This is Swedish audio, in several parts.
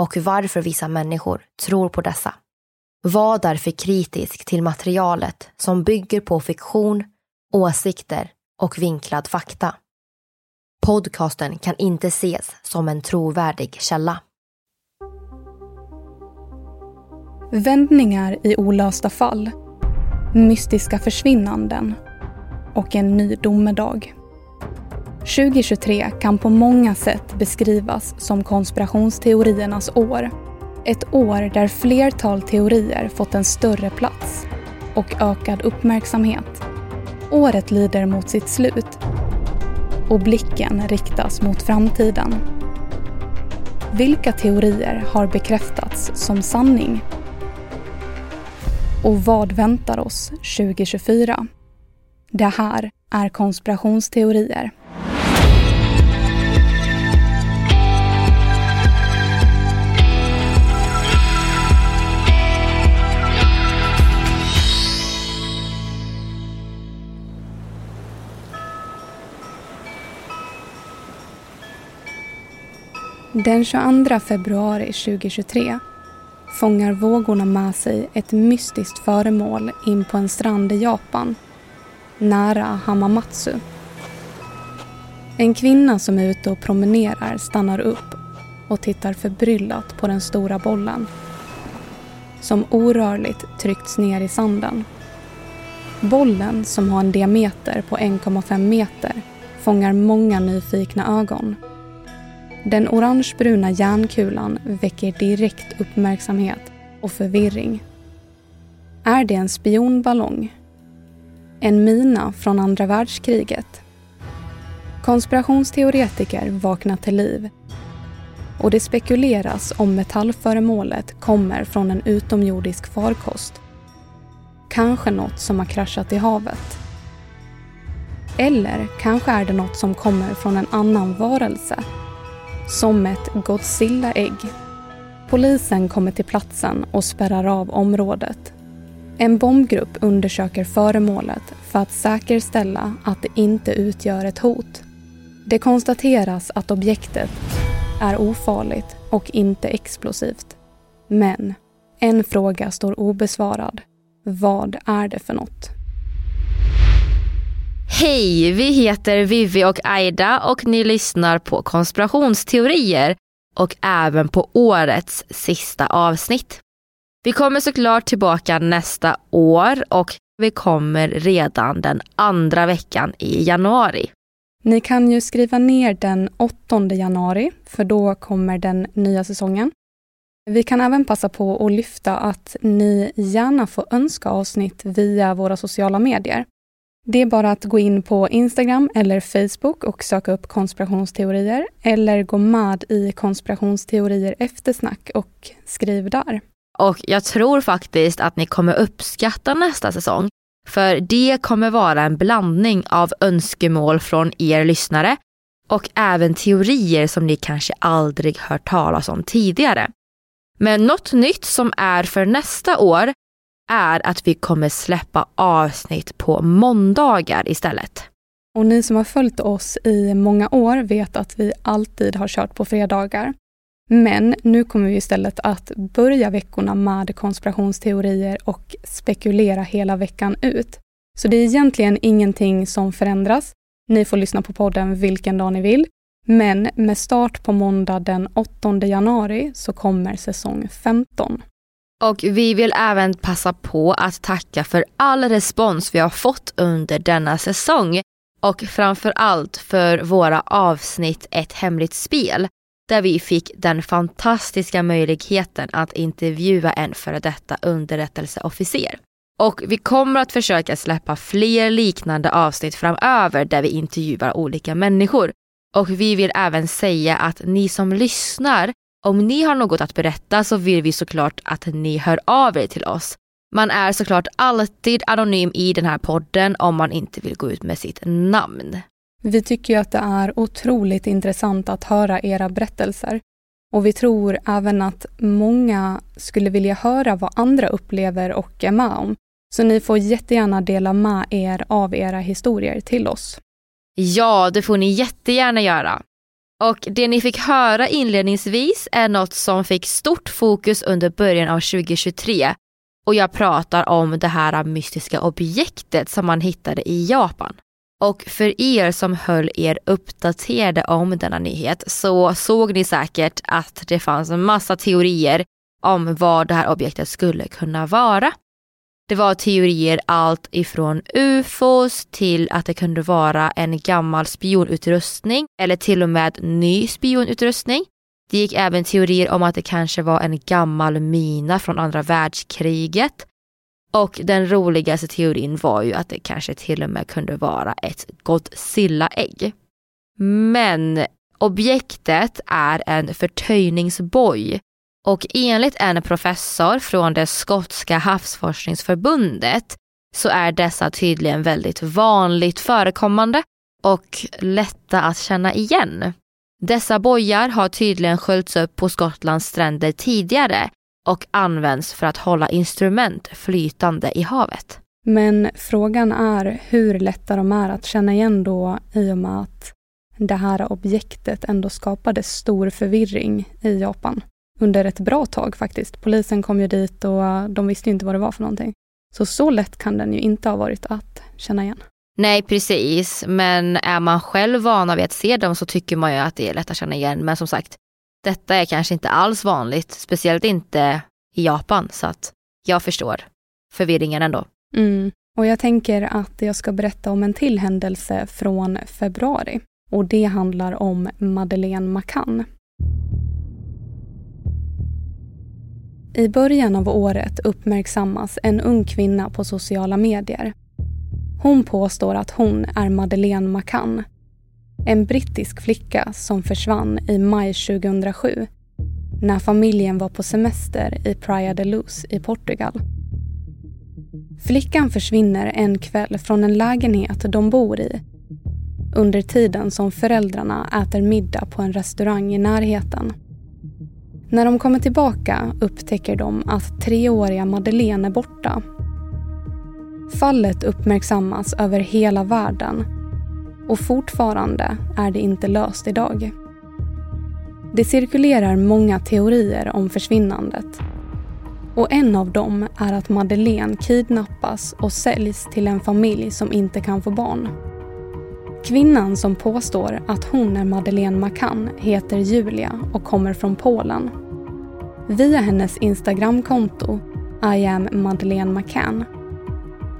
och varför vissa människor tror på dessa. Var därför kritisk till materialet som bygger på fiktion, åsikter och vinklad fakta. Podcasten kan inte ses som en trovärdig källa. Vändningar i olösta fall, mystiska försvinnanden och en ny domedag. 2023 kan på många sätt beskrivas som konspirationsteoriernas år. Ett år där flertal teorier fått en större plats och ökad uppmärksamhet. Året lider mot sitt slut och blicken riktas mot framtiden. Vilka teorier har bekräftats som sanning? Och vad väntar oss 2024? Det här är konspirationsteorier. Den 22 februari 2023 fångar vågorna med sig ett mystiskt föremål in på en strand i Japan, nära Hamamatsu. En kvinna som är ute och promenerar stannar upp och tittar förbryllat på den stora bollen som orörligt tryckts ner i sanden. Bollen, som har en diameter på 1,5 meter, fångar många nyfikna ögon. Den orangebruna järnkulan väcker direkt uppmärksamhet och förvirring. Är det en spionballong? En mina från andra världskriget? Konspirationsteoretiker vaknar till liv och det spekuleras om metallföremålet kommer från en utomjordisk farkost. Kanske något som har kraschat i havet. Eller kanske är det något som kommer från en annan varelse som ett Godzilla-ägg. Polisen kommer till platsen och spärrar av området. En bombgrupp undersöker föremålet för att säkerställa att det inte utgör ett hot. Det konstateras att objektet är ofarligt och inte explosivt. Men en fråga står obesvarad. Vad är det för något? Hej, vi heter Vivi och Aida och ni lyssnar på konspirationsteorier och även på årets sista avsnitt. Vi kommer såklart tillbaka nästa år och vi kommer redan den andra veckan i januari. Ni kan ju skriva ner den 8 januari, för då kommer den nya säsongen. Vi kan även passa på att lyfta att ni gärna får önska avsnitt via våra sociala medier. Det är bara att gå in på Instagram eller Facebook och söka upp konspirationsteorier eller gå med i konspirationsteorier eftersnack och skriv där. Och jag tror faktiskt att ni kommer uppskatta nästa säsong. För det kommer vara en blandning av önskemål från er lyssnare och även teorier som ni kanske aldrig hört talas om tidigare. Men något nytt som är för nästa år är att vi kommer släppa avsnitt på måndagar istället. Och ni som har följt oss i många år vet att vi alltid har kört på fredagar. Men nu kommer vi istället att börja veckorna med konspirationsteorier och spekulera hela veckan ut. Så det är egentligen ingenting som förändras. Ni får lyssna på podden vilken dag ni vill. Men med start på måndag den 8 januari så kommer säsong 15. Och vi vill även passa på att tacka för all respons vi har fått under denna säsong och framför allt för våra avsnitt Ett hemligt spel där vi fick den fantastiska möjligheten att intervjua en före detta underrättelseofficer. Och vi kommer att försöka släppa fler liknande avsnitt framöver där vi intervjuar olika människor. Och vi vill även säga att ni som lyssnar, om ni har något att berätta så vill vi såklart att ni hör av er till oss. Man är såklart alltid anonym i den här podden om man inte vill gå ut med sitt namn. Vi tycker ju att det är otroligt intressant att höra era berättelser. Och vi tror även att många skulle vilja höra vad andra upplever och är med om. Så ni får jättegärna dela med er av era historier till oss. Ja, det får ni jättegärna göra. Och det ni fick höra inledningsvis är något som fick stort fokus under början av 2023 och jag pratar om det här mystiska objektet som man hittade i Japan. Och för er som höll er uppdaterade om denna nyhet så såg ni säkert att det fanns en massa teorier om vad det här objektet skulle kunna vara. Det var teorier allt ifrån ufos till att det kunde vara en gammal spionutrustning eller till och med ny spionutrustning. Det gick även teorier om att det kanske var en gammal mina från andra världskriget. Och den roligaste teorin var ju att det kanske till och med kunde vara ett Godzilla-ägg. Men objektet är en förtöjningsboj och enligt en professor från det skotska havsforskningsförbundet så är dessa tydligen väldigt vanligt förekommande och lätta att känna igen. Dessa bojar har tydligen sköljts upp på Skottlands stränder tidigare och används för att hålla instrument flytande i havet. Men frågan är hur lätta de är att känna igen då i och med att det här objektet ändå skapade stor förvirring i Japan under ett bra tag faktiskt. Polisen kom ju dit och de visste inte vad det var för någonting. Så så lätt kan den ju inte ha varit att känna igen. Nej precis, men är man själv vana vid att se dem så tycker man ju att det är lätt att känna igen. Men som sagt, detta är kanske inte alls vanligt, speciellt inte i Japan. Så att jag förstår förvirringen ändå. Mm. Och jag tänker att jag ska berätta om en till händelse från februari. Och det handlar om Madeleine McCann. I början av året uppmärksammas en ung kvinna på sociala medier. Hon påstår att hon är Madeleine McCann. En brittisk flicka som försvann i maj 2007 när familjen var på semester i Praia de Luz i Portugal. Flickan försvinner en kväll från en lägenhet de bor i under tiden som föräldrarna äter middag på en restaurang i närheten. När de kommer tillbaka upptäcker de att treåriga Madeleine är borta. Fallet uppmärksammas över hela världen och fortfarande är det inte löst idag. Det cirkulerar många teorier om försvinnandet. Och en av dem är att Madeleine kidnappas och säljs till en familj som inte kan få barn. Kvinnan som påstår att hon är Madeleine McCann heter Julia och kommer från Polen. Via hennes Instagramkonto I am Madeleine McCann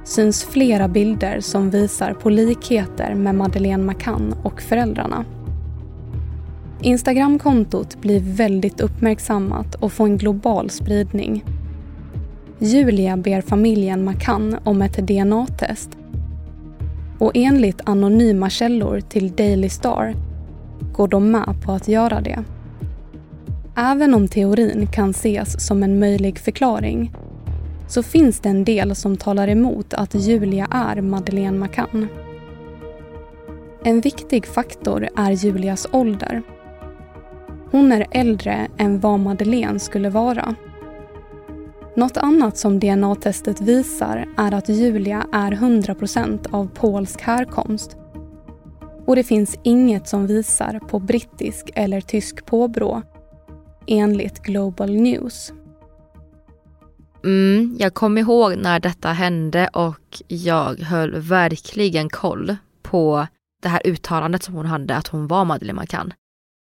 syns flera bilder som visar på likheter med Madeleine McCann och föräldrarna. Instagramkontot blir väldigt uppmärksammat och får en global spridning. Julia ber familjen McCann om ett DNA-test och enligt anonyma källor till Daily Star går de med på att göra det. Även om teorin kan ses som en möjlig förklaring så finns det en del som talar emot att Julia är Madeleine McCann. En viktig faktor är Julias ålder. Hon är äldre än vad Madeleine skulle vara. Något annat som DNA-testet visar är att Julia är 100% av polsk härkomst. Och det finns inget som visar på brittisk eller tysk påbrå enligt Global News. Mm, jag kommer ihåg när detta hände och jag höll verkligen koll på det här uttalandet som hon hade att hon var Madeleine McCann.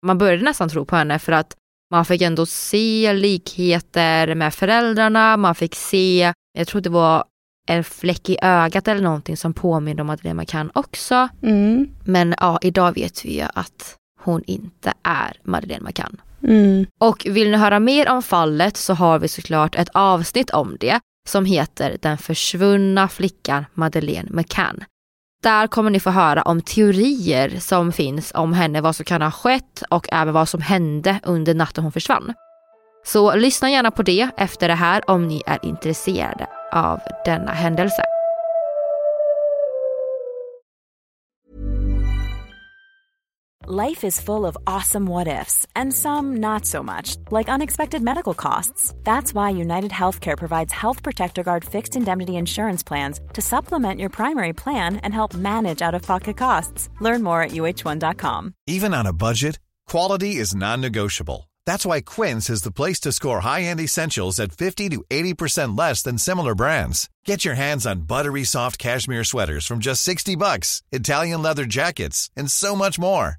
Man började nästan tro på henne för att man fick ändå se likheter med föräldrarna, man fick se, jag tror det var en fläck i ögat eller någonting som påminner om Madeleine McCann också. Mm. Men ja, idag vet vi ju att hon inte är Madeleine McCann. Mm. Och vill ni höra mer om fallet så har vi såklart ett avsnitt om det som heter Den försvunna flickan Madeleine McCann. Där kommer ni få höra om teorier som finns om henne, vad som kan ha skett och även vad som hände under natten hon försvann. Så lyssna gärna på det efter det här om ni är intresserade av denna händelse. Life is full of awesome what ifs, and some not so much, like unexpected medical costs. That's why United Healthcare provides Health Protector Guard fixed indemnity insurance plans to supplement your primary plan and help manage out of pocket costs. Learn more at uh1.com. Even on a budget, quality is non negotiable. That's why Quince is the place to score high end essentials at 50 to 80% less than similar brands. Get your hands on buttery soft cashmere sweaters from just 60 bucks, Italian leather jackets, and so much more.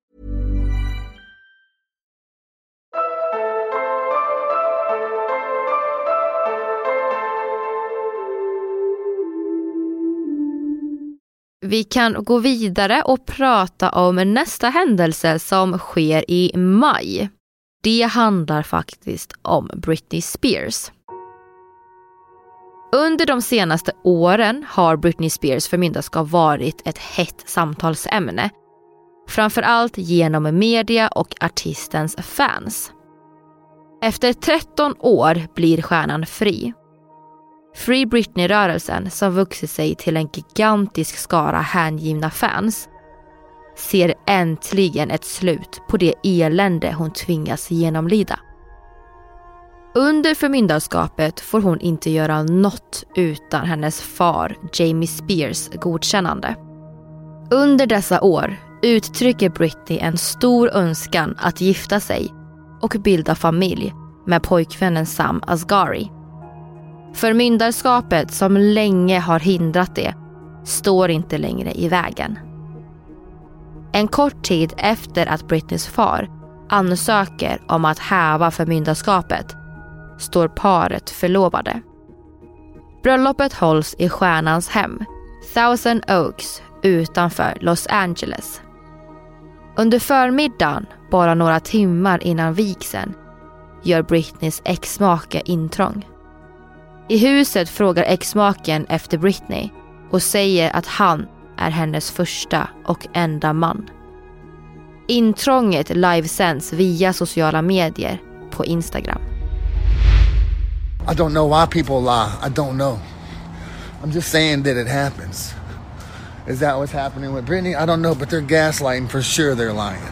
Vi kan gå vidare och prata om nästa händelse som sker i maj. Det handlar faktiskt om Britney Spears. Under de senaste åren har Britney Spears förmyndarskap varit ett hett samtalsämne. Framförallt genom media och artistens fans. Efter 13 år blir stjärnan fri. Free Britney-rörelsen, som vuxit sig till en gigantisk skara hängivna fans, ser äntligen ett slut på det elände hon tvingas genomlida. Under förmyndarskapet får hon inte göra något utan hennes far Jamie Spears godkännande. Under dessa år uttrycker Britney en stor önskan att gifta sig och bilda familj med pojkvännen Sam Asghari. Förmyndarskapet som länge har hindrat det står inte längre i vägen. En kort tid efter att Britneys far ansöker om att häva förmyndarskapet står paret förlovade. Bröllopet hålls i stjärnans hem, Thousand Oaks utanför Los Angeles. Under förmiddagen, bara några timmar innan vigseln, gör Britneys exmake intrång. I huset frågar exmaken efter Britney och säger att han är hennes första och enda man. Intrånget livesänds via sociala medier på Instagram. I don't know why people lie. I don't know. I'm just saying that it happens. Is that what's happening with Britney? I don't know, but they're gaslighting for sure. They're lying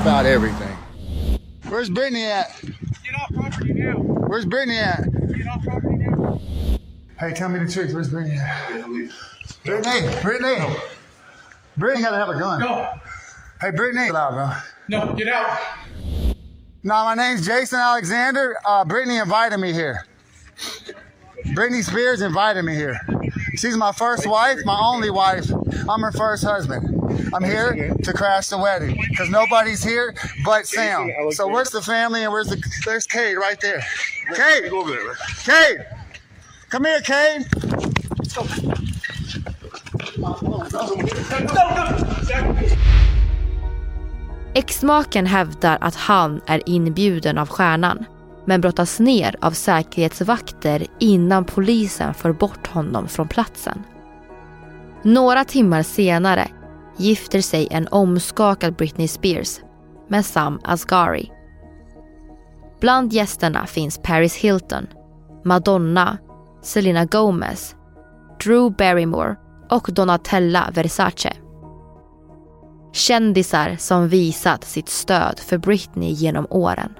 about everything. Where's Britney at? Get off property now. Where's Britney at? Get off property now. Hey, tell me the truth. Where's Britney at? Brittany, Brittany, Brittany gotta have a gun. Go. Hey, Brittany, loud, bro. No, get out. No, my name's Jason Alexander. Uh, Brittany invited me here. Britney Spears invited me here. She's my first wife, my only wife. I'm her first husband. I'm here to crash the wedding because nobody's here but Sam. So where's the family and where's the? There's Cade right there. Cade, go over there. Cade, come here, Cade. Exmaken hävdar att han är inbjuden av stjärnan men brottas ner av säkerhetsvakter innan polisen för bort honom från platsen. Några timmar senare gifter sig en omskakad Britney Spears med Sam Asghari. Bland gästerna finns Paris Hilton, Madonna, Selena Gomez, Drew Barrymore och Donatella Versace. Kändisar som visat sitt stöd för Britney genom åren.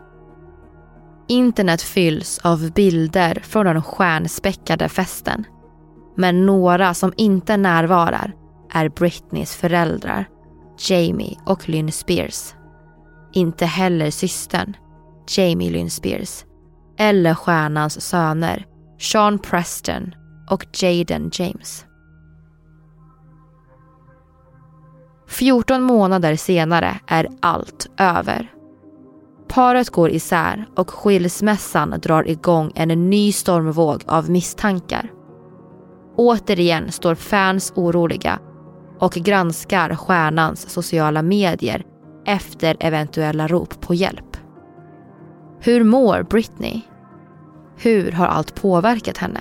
Internet fylls av bilder från den stjärnspäckade festen. Men några som inte närvarar är Britneys föräldrar, Jamie och Lynn Spears. Inte heller systern, Jamie Lynn Spears. Eller stjärnans söner, Sean Preston och Jaden James. 14 månader senare är allt över. Paret går isär och skilsmässan drar igång en ny stormvåg av misstankar. Återigen står fans oroliga och granskar stjärnans sociala medier efter eventuella rop på hjälp. Hur mår Britney? Hur har allt påverkat henne?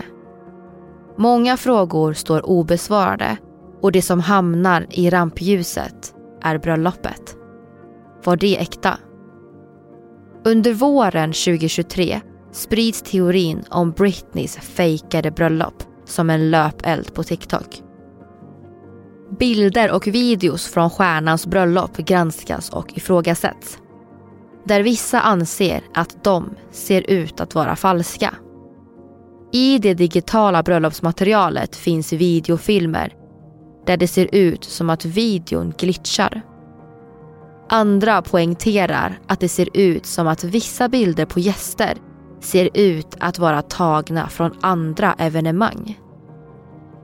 Många frågor står obesvarade och det som hamnar i rampljuset är bröllopet. Var det äkta? Under våren 2023 sprids teorin om Britneys fejkade bröllop som en löpeld på TikTok. Bilder och videos från stjärnans bröllop granskas och ifrågasätts. Där vissa anser att de ser ut att vara falska. I det digitala bröllopsmaterialet finns videofilmer där det ser ut som att videon glitchar. Andra poängterar att det ser ut som att vissa bilder på gäster ser ut att vara tagna från andra evenemang.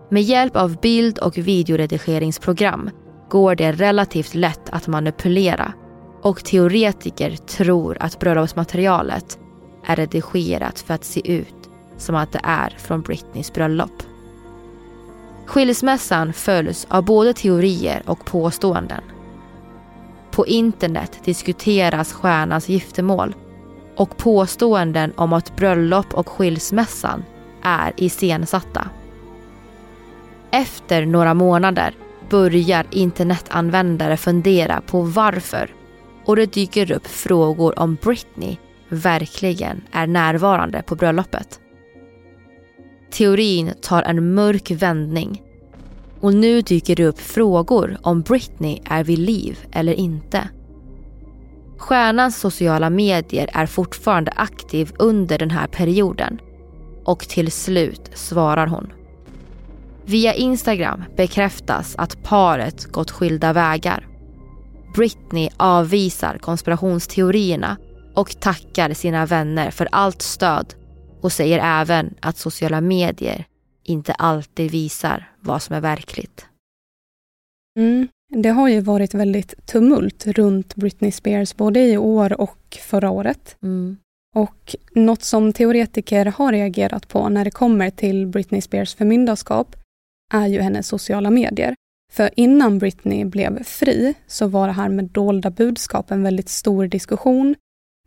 Med hjälp av bild och videoredigeringsprogram går det relativt lätt att manipulera och teoretiker tror att bröllopsmaterialet är redigerat för att se ut som att det är från Britneys bröllop. Skilsmässan följs av både teorier och påståenden. På internet diskuteras stjärnans giftermål och påståenden om att bröllop och skilsmässan är iscensatta. Efter några månader börjar internetanvändare fundera på varför och det dyker upp frågor om Britney verkligen är närvarande på bröllopet. Teorin tar en mörk vändning och nu dyker det upp frågor om Britney är vid liv eller inte. Stjärnans sociala medier är fortfarande aktiv under den här perioden och till slut svarar hon. Via Instagram bekräftas att paret gått skilda vägar. Britney avvisar konspirationsteorierna och tackar sina vänner för allt stöd och säger även att sociala medier inte alltid visar vad som är verkligt. Mm. Det har ju varit väldigt tumult runt Britney Spears både i år och förra året. Mm. Och något som teoretiker har reagerat på när det kommer till Britney Spears förmyndarskap är ju hennes sociala medier. För innan Britney blev fri så var det här med dolda budskap en väldigt stor diskussion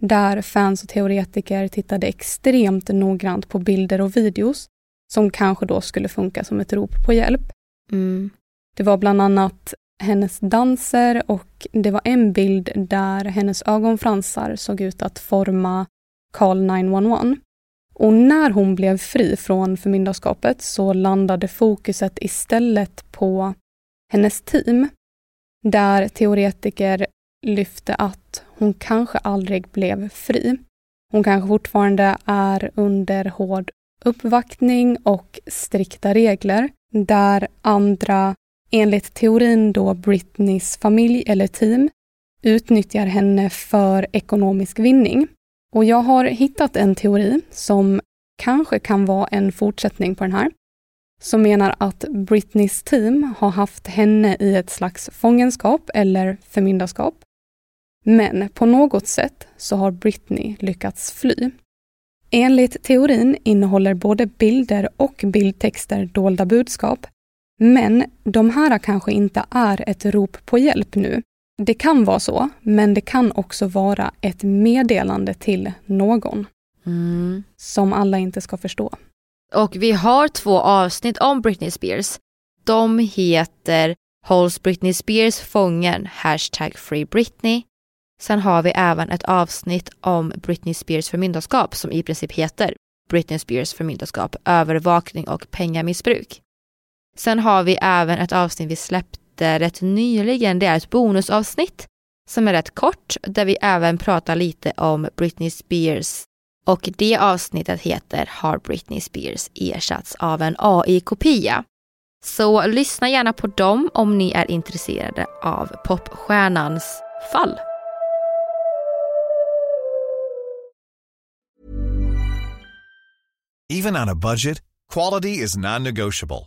där fans och teoretiker tittade extremt noggrant på bilder och videos som kanske då skulle funka som ett rop på hjälp. Mm. Det var bland annat hennes danser och det var en bild där hennes ögonfransar såg ut att forma Call 911. Och när hon blev fri från förmyndarskapet så landade fokuset istället på hennes team. Där teoretiker lyfte att hon kanske aldrig blev fri. Hon kanske fortfarande är under hård uppvaktning och strikta regler där andra, enligt teorin då Britneys familj eller team, utnyttjar henne för ekonomisk vinning. Och jag har hittat en teori som kanske kan vara en fortsättning på den här, som menar att Britneys team har haft henne i ett slags fångenskap eller förmyndarskap. Men på något sätt så har Britney lyckats fly. Enligt teorin innehåller både bilder och bildtexter dolda budskap. Men de här kanske inte är ett rop på hjälp nu. Det kan vara så, men det kan också vara ett meddelande till någon. Mm. Som alla inte ska förstå. Och vi har två avsnitt om Britney Spears. De heter Hålls Britney Spears fången? Hashtag Free Britney. Sen har vi även ett avsnitt om Britney Spears förmyndarskap som i princip heter Britney Spears förmyndarskap, övervakning och pengamissbruk. Sen har vi även ett avsnitt vi släppte rätt nyligen. Det är ett bonusavsnitt som är rätt kort där vi även pratar lite om Britney Spears och det avsnittet heter Har Britney Spears ersatts av en AI-kopia? Så lyssna gärna på dem om ni är intresserade av popstjärnans fall. Even on a budget, quality is non-negotiable.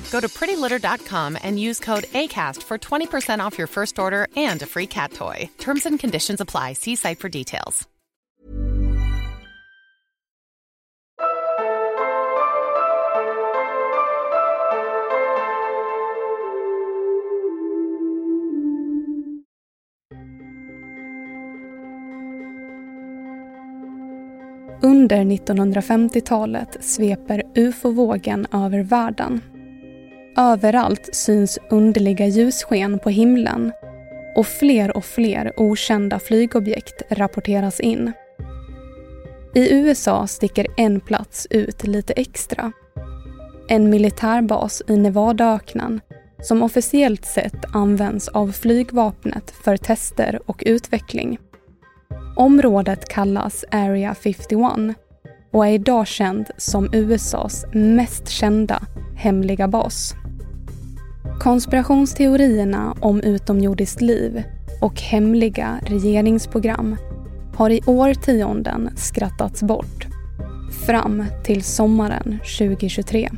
Go to prettylitter.com and use code ACAST for 20% off your first order and a free cat toy. Terms and conditions apply. See site for details. Under 1950-talet sveper ufo-vågen över världen. Överallt syns underliga ljussken på himlen och fler och fler okända flygobjekt rapporteras in. I USA sticker en plats ut lite extra. En militärbas i Nevadaöknen som officiellt sett används av flygvapnet för tester och utveckling. Området kallas Area 51 och är idag känd som USAs mest kända hemliga bas. Konspirationsteorierna om utomjordiskt liv och hemliga regeringsprogram har i årtionden skrattats bort. Fram till sommaren 2023.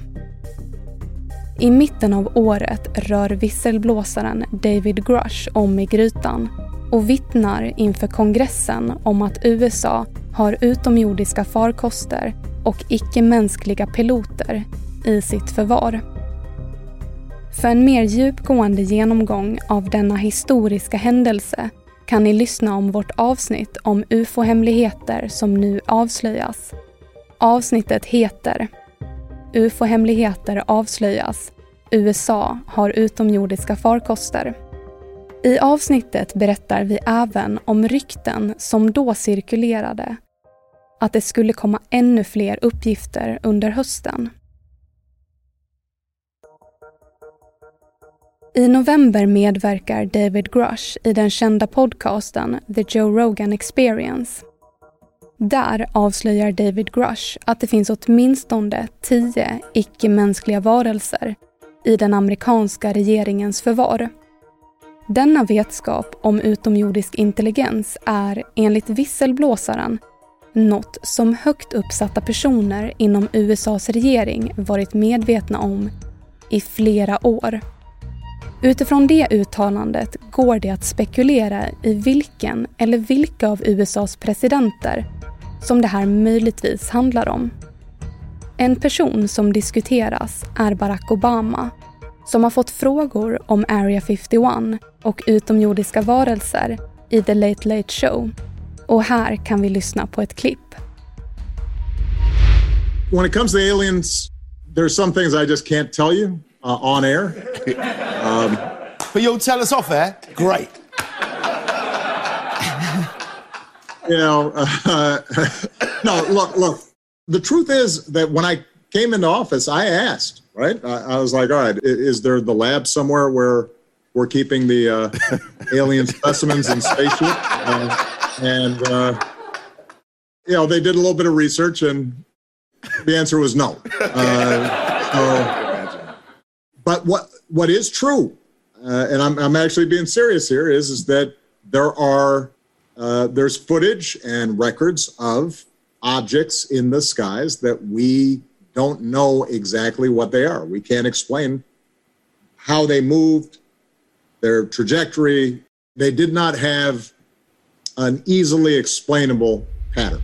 I mitten av året rör visselblåsaren David Grush om i grytan och vittnar inför kongressen om att USA har utomjordiska farkoster och icke-mänskliga piloter i sitt förvar. För en mer djupgående genomgång av denna historiska händelse kan ni lyssna om vårt avsnitt om ufo-hemligheter som nu avslöjas. Avsnittet heter Ufo-hemligheter avslöjas. USA har utomjordiska farkoster. I avsnittet berättar vi även om rykten som då cirkulerade. Att det skulle komma ännu fler uppgifter under hösten. I november medverkar David Grush i den kända podcasten The Joe Rogan Experience. Där avslöjar David Grush att det finns åtminstone tio icke-mänskliga varelser i den amerikanska regeringens förvar. Denna vetskap om utomjordisk intelligens är enligt visselblåsaren något som högt uppsatta personer inom USAs regering varit medvetna om i flera år. Utifrån det uttalandet går det att spekulera i vilken eller vilka av USAs presidenter som det här möjligtvis handlar om. En person som diskuteras är Barack Obama som har fått frågor om Area 51 och utomjordiska varelser i The Late Late Show. Och här kan vi lyssna på ett klipp. When it comes to aliens, there's some things I just can't tell you uh, on air. Um, but you'll tell us off air? Great. you know, uh, no, look, look. The truth is that when I came into office, I asked, right? I, I was like, all right, is there the lab somewhere where we're keeping the uh, alien specimens in spaceship? Uh, and, uh, you know, they did a little bit of research and the answer was no. Uh, so, but what, what is true, uh, and I'm, I'm actually being serious here, is, is that there are uh, there's footage and records of objects in the skies that we don't know exactly what they are. We can't explain how they moved, their trajectory. They did not have an easily explainable pattern.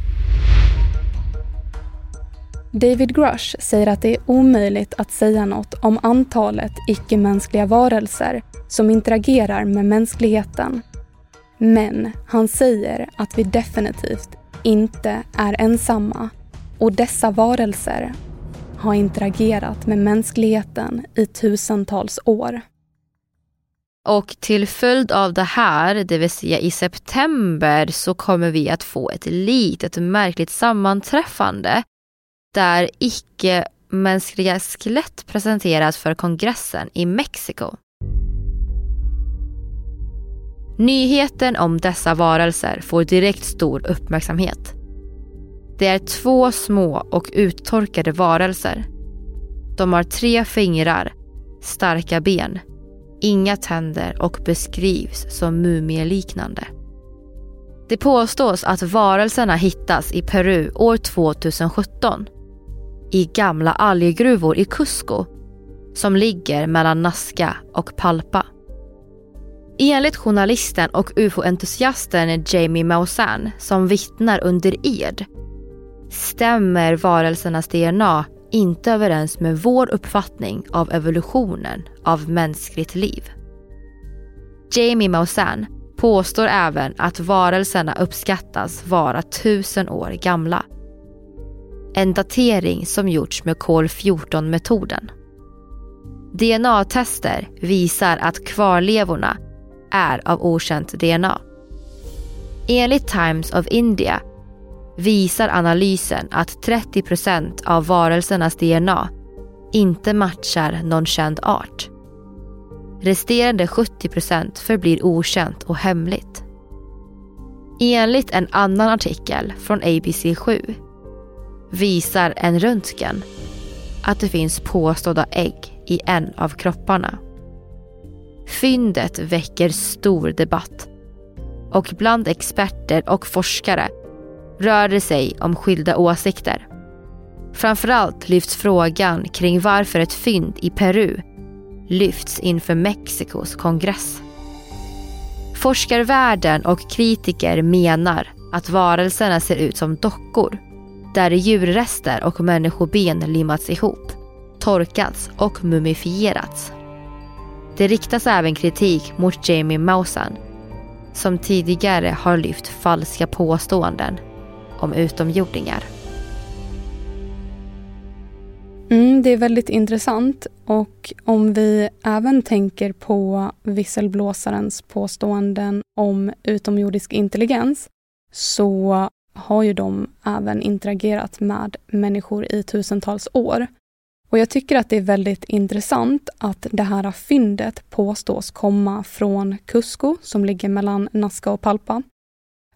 David Grush säger att det är omöjligt att säga något om antalet icke-mänskliga varelser som interagerar med mänskligheten. Men han säger att vi definitivt inte är ensamma. Och dessa varelser har interagerat med mänskligheten i tusentals år. Och till följd av det här, det vill säga i september, så kommer vi att få ett litet märkligt sammanträffande där icke-mänskliga skelett presenteras för kongressen i Mexiko. Nyheten om dessa varelser får direkt stor uppmärksamhet. Det är två små och uttorkade varelser. De har tre fingrar, starka ben, inga tänder och beskrivs som mumieliknande. Det påstås att varelserna hittas i Peru år 2017 i gamla alggruvor i Cusco som ligger mellan Nazca och Palpa. Enligt journalisten och ufo-entusiasten Jamie Maussan som vittnar under ed stämmer varelsernas DNA inte överens med vår uppfattning av evolutionen av mänskligt liv. Jamie Maussan påstår även att varelserna uppskattas vara tusen år gamla. En datering som gjorts med kol-14-metoden. DNA-tester visar att kvarlevorna är av okänt DNA. Enligt Times of India visar analysen att 30 procent av varelsernas DNA inte matchar någon känd art. Resterande 70 procent förblir okänt och hemligt. Enligt en annan artikel från ABC7 visar en röntgen att det finns påstådda ägg i en av kropparna. Fyndet väcker stor debatt och bland experter och forskare rör det sig om skilda åsikter. Framförallt lyfts frågan kring varför ett fynd i Peru lyfts inför Mexikos kongress. Forskarvärlden och kritiker menar att varelserna ser ut som dockor där djurrester och människoben limmats ihop, torkats och mumifierats. Det riktas även kritik mot Jamie Maussan som tidigare har lyft falska påståenden om utomjordingar. Mm, det är väldigt intressant och om vi även tänker på visselblåsarens påståenden om utomjordisk intelligens så har ju de även interagerat med människor i tusentals år. Och jag tycker att det är väldigt intressant att det här fyndet påstås komma från Cusco som ligger mellan Nazca och Palpa.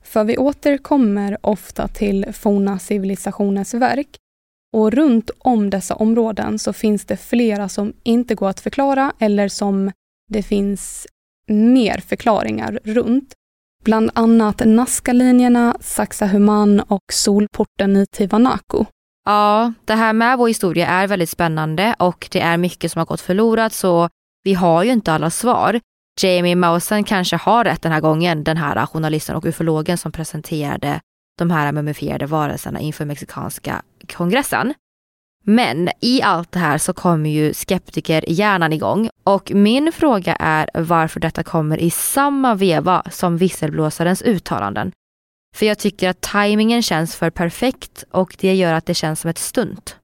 För vi återkommer ofta till forna civilisationers verk och runt om dessa områden så finns det flera som inte går att förklara eller som det finns mer förklaringar runt. Bland annat Nazca-linjerna, Saxahuman och solporten i Tiwanaku. Ja, det här med vår historia är väldigt spännande och det är mycket som har gått förlorat så vi har ju inte alla svar. Jamie Mausen kanske har rätt den här gången, den här journalisten och ufologen som presenterade de här mumifierade varelserna inför mexikanska kongressen. Men i allt det här så kommer ju skeptikerhjärnan igång och min fråga är varför detta kommer i samma veva som visselblåsarens uttalanden. För jag tycker att tajmingen känns för perfekt och det gör att det känns som ett stunt.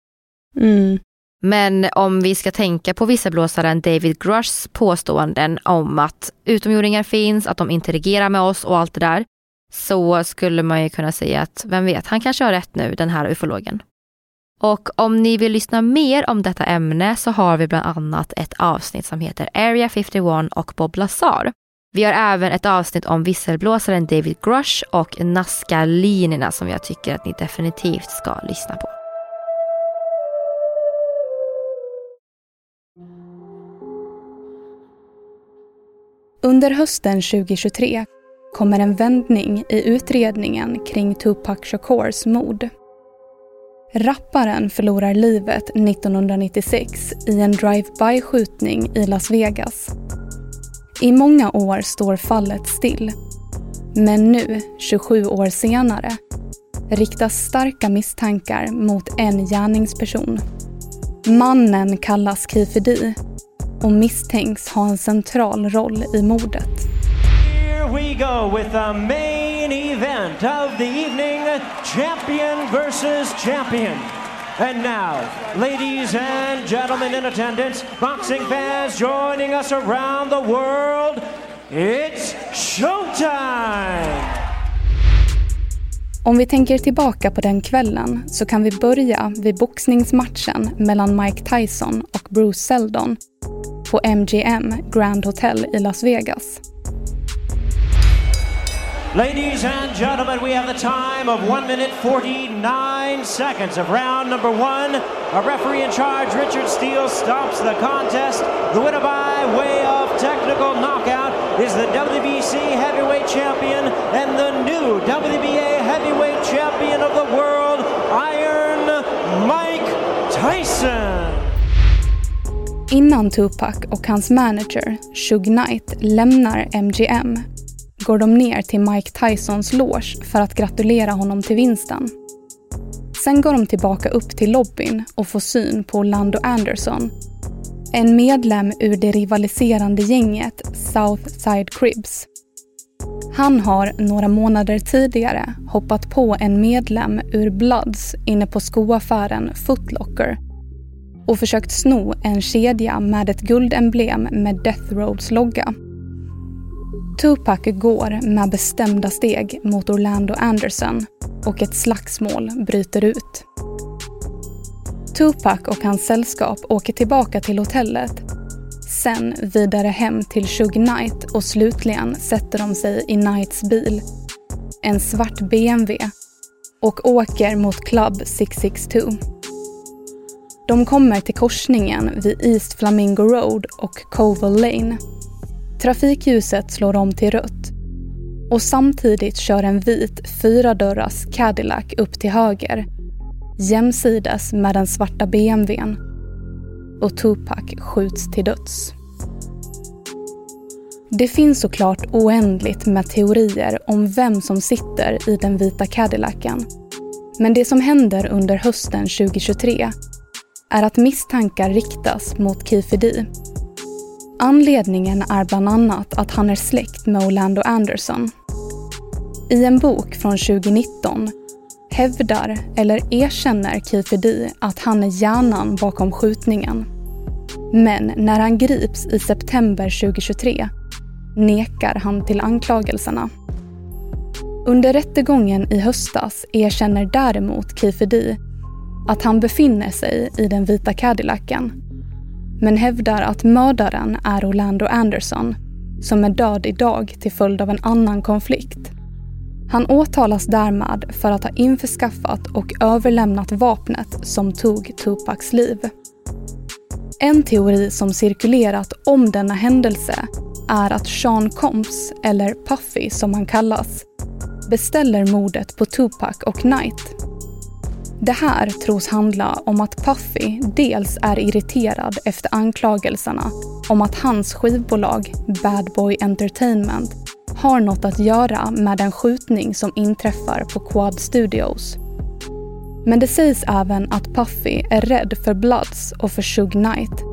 Mm. Men om vi ska tänka på visselblåsaren David Grushs påståenden om att utomjordingar finns, att de interagerar med oss och allt det där, så skulle man ju kunna säga att, vem vet, han kanske har rätt nu, den här ufologen. Och om ni vill lyssna mer om detta ämne så har vi bland annat ett avsnitt som heter Area 51 och Bob Lazar. Vi har även ett avsnitt om visselblåsaren David Grush och Nazca-linjerna som jag tycker att ni definitivt ska lyssna på. Under hösten 2023 kommer en vändning i utredningen kring Tupac Shakurs mord. Rapparen förlorar livet 1996 i en drive-by-skjutning i Las Vegas. I många år står fallet still. Men nu, 27 år senare, riktas starka misstankar mot en gärningsperson. Mannen kallas Kifedi och misstänks ha en central roll i mordet. Here we go with the main event of the evening champion versus champion. And now, ladies and gentlemen in attendance, boxing fans joining us around the world, it's showtime! Om vi tänker tillbaka på den kvällen så kan vi börja vid boxningsmatchen mellan Mike Tyson och Bruce Seldon på MGM Grand Hotel i Las Vegas. Ladies and gentlemen, we have the time of 1 minute 49 seconds of round number one. A referee in charge, Richard Steele, stops the contest. The winner by way of technical knockout is the WBC heavyweight champion and the new WBA heavyweight champion of the world, Iron Mike Tyson. Innan Tupac och hans manager, Suge Knight, lämnar MGM går de ner till Mike Tysons loge för att gratulera honom till vinsten. Sen går de tillbaka upp till lobbyn och får syn på Orlando Anderson. En medlem ur det rivaliserande gänget Southside Cribs. Han har några månader tidigare hoppat på en medlem ur Bloods inne på skoaffären Footlocker och försökt sno en kedja med ett guldemblem med Death Roads logga. Tupac går med bestämda steg mot Orlando Anderson och ett slagsmål bryter ut. Tupac och hans sällskap åker tillbaka till hotellet. Sen vidare hem till Shug Knight och slutligen sätter de sig i Knights bil, en svart BMW, och åker mot Club 662. De kommer till korsningen vid East Flamingo Road och Coval Lane Trafikljuset slår om till rött och samtidigt kör en vit fyradörrars Cadillac upp till höger jämsides med den svarta BMWn och Tupac skjuts till döds. Det finns såklart oändligt med teorier om vem som sitter i den vita Cadillacen. Men det som händer under hösten 2023 är att misstankar riktas mot Kifedi. Anledningen är bland annat att han är släkt med Orlando Anderson. I en bok från 2019 hävdar eller erkänner Kifedi att han är hjärnan bakom skjutningen. Men när han grips i september 2023 nekar han till anklagelserna. Under rättegången i höstas erkänner däremot Kifedi att han befinner sig i den vita Cadillacen men hävdar att mördaren är Orlando Anderson som är död idag till följd av en annan konflikt. Han åtalas därmed för att ha införskaffat och överlämnat vapnet som tog Tupacs liv. En teori som cirkulerat om denna händelse är att Sean Combs, eller Puffy som han kallas, beställer mordet på Tupac och Knight det här tros handla om att Puffy dels är irriterad efter anklagelserna om att hans skivbolag Bad Boy Entertainment har något att göra med den skjutning som inträffar på Quad Studios. Men det sägs även att Puffy är rädd för Bloods och för Suge Knight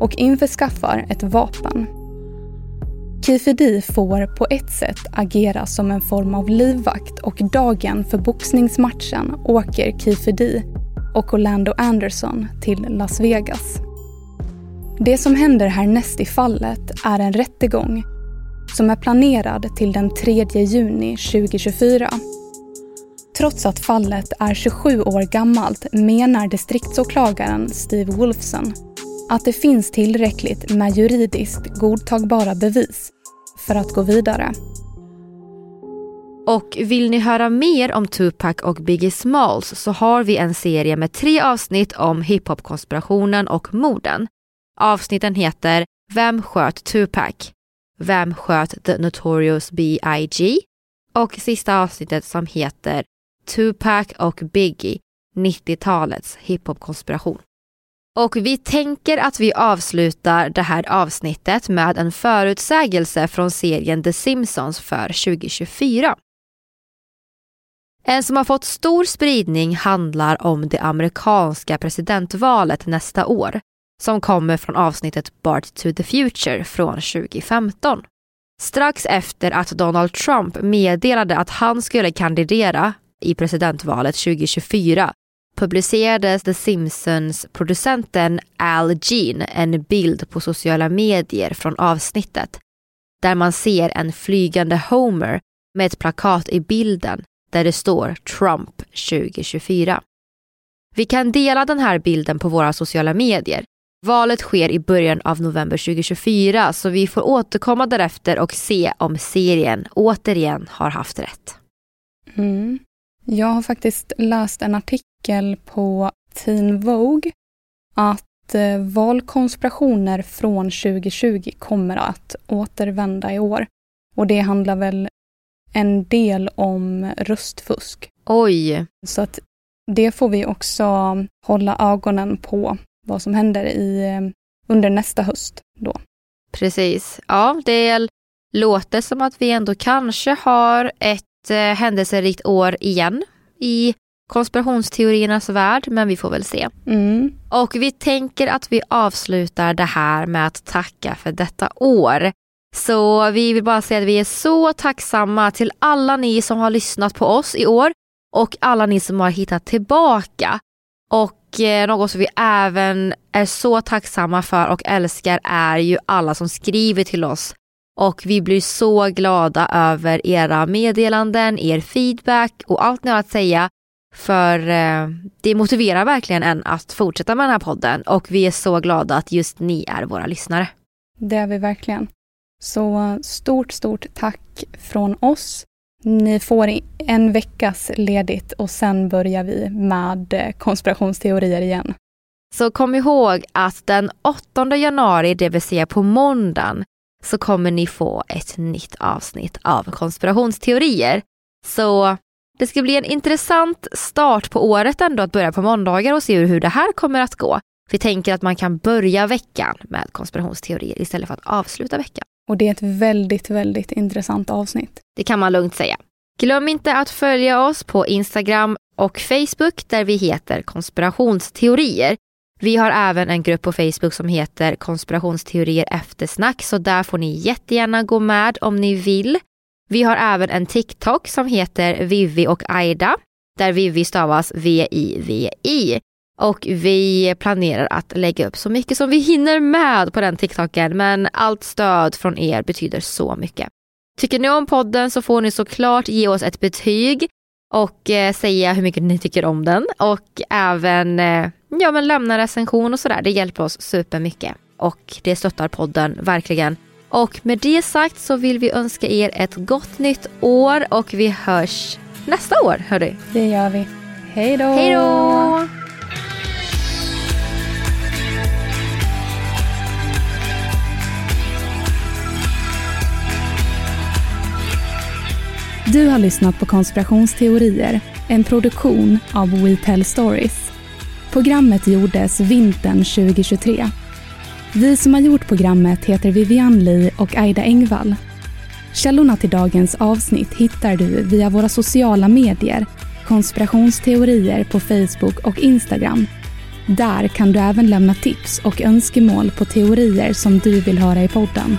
och införskaffar ett vapen. Keefe D får på ett sätt agera som en form av livvakt och dagen för boxningsmatchen åker Keefe D och Orlando Anderson till Las Vegas. Det som händer härnäst i fallet är en rättegång som är planerad till den 3 juni 2024. Trots att fallet är 27 år gammalt menar distriktsåklagaren Steve Wolfson att det finns tillräckligt med juridiskt godtagbara bevis för att gå vidare. Och vill ni höra mer om Tupac och Biggie Smalls så har vi en serie med tre avsnitt om hiphop-konspirationen och morden. Avsnitten heter Vem sköt Tupac? Vem sköt The Notorious B.I.G? Och sista avsnittet som heter Tupac och Biggie, 90-talets hiphop-konspiration. Och vi tänker att vi avslutar det här avsnittet med en förutsägelse från serien The Simpsons för 2024. En som har fått stor spridning handlar om det amerikanska presidentvalet nästa år som kommer från avsnittet Bart to the Future från 2015. Strax efter att Donald Trump meddelade att han skulle kandidera i presidentvalet 2024 publicerades The Simpsons-producenten Al Jean en bild på sociala medier från avsnittet där man ser en flygande Homer med ett plakat i bilden där det står Trump 2024. Vi kan dela den här bilden på våra sociala medier. Valet sker i början av november 2024 så vi får återkomma därefter och se om serien återigen har haft rätt. Mm. Jag har faktiskt läst en artikel på Teen Vogue att eh, valkonspirationer från 2020 kommer att återvända i år. Och det handlar väl en del om röstfusk. Oj! Så att det får vi också hålla ögonen på vad som händer i, eh, under nästa höst då. Precis. Ja, det låter som att vi ändå kanske har ett eh, händelserikt år igen i konspirationsteoriernas värld, men vi får väl se. Mm. Och vi tänker att vi avslutar det här med att tacka för detta år. Så vi vill bara säga att vi är så tacksamma till alla ni som har lyssnat på oss i år och alla ni som har hittat tillbaka. Och eh, något som vi även är så tacksamma för och älskar är ju alla som skriver till oss och vi blir så glada över era meddelanden, er feedback och allt ni har att säga. För eh, det motiverar verkligen en att fortsätta med den här podden och vi är så glada att just ni är våra lyssnare. Det är vi verkligen. Så stort, stort tack från oss. Ni får en veckas ledigt och sen börjar vi med eh, konspirationsteorier igen. Så kom ihåg att den 8 januari, det vill säga på måndagen, så kommer ni få ett nytt avsnitt av konspirationsteorier. Så det ska bli en intressant start på året ändå att börja på måndagar och se hur det här kommer att gå. Vi tänker att man kan börja veckan med konspirationsteorier istället för att avsluta veckan. Och det är ett väldigt, väldigt intressant avsnitt. Det kan man lugnt säga. Glöm inte att följa oss på Instagram och Facebook där vi heter konspirationsteorier. Vi har även en grupp på Facebook som heter konspirationsteorier eftersnack så där får ni jättegärna gå med om ni vill. Vi har även en TikTok som heter Vivi och Aida där Vivi stavas V-I-V-I. Och vi planerar att lägga upp så mycket som vi hinner med på den TikToken men allt stöd från er betyder så mycket. Tycker ni om podden så får ni såklart ge oss ett betyg och eh, säga hur mycket ni tycker om den och även eh, ja, men lämna recension och sådär. Det hjälper oss supermycket och det stöttar podden verkligen. Och med det sagt så vill vi önska er ett gott nytt år och vi hörs nästa år hörru. Det gör vi. Hej då! Hej då! Du har lyssnat på Konspirationsteorier, en produktion av We Tell Stories. Programmet gjordes vintern 2023. Vi som har gjort programmet heter Vivian Lee och Aida Engvall. Källorna till dagens avsnitt hittar du via våra sociala medier konspirationsteorier på Facebook och Instagram. Där kan du även lämna tips och önskemål på teorier som du vill höra i podden.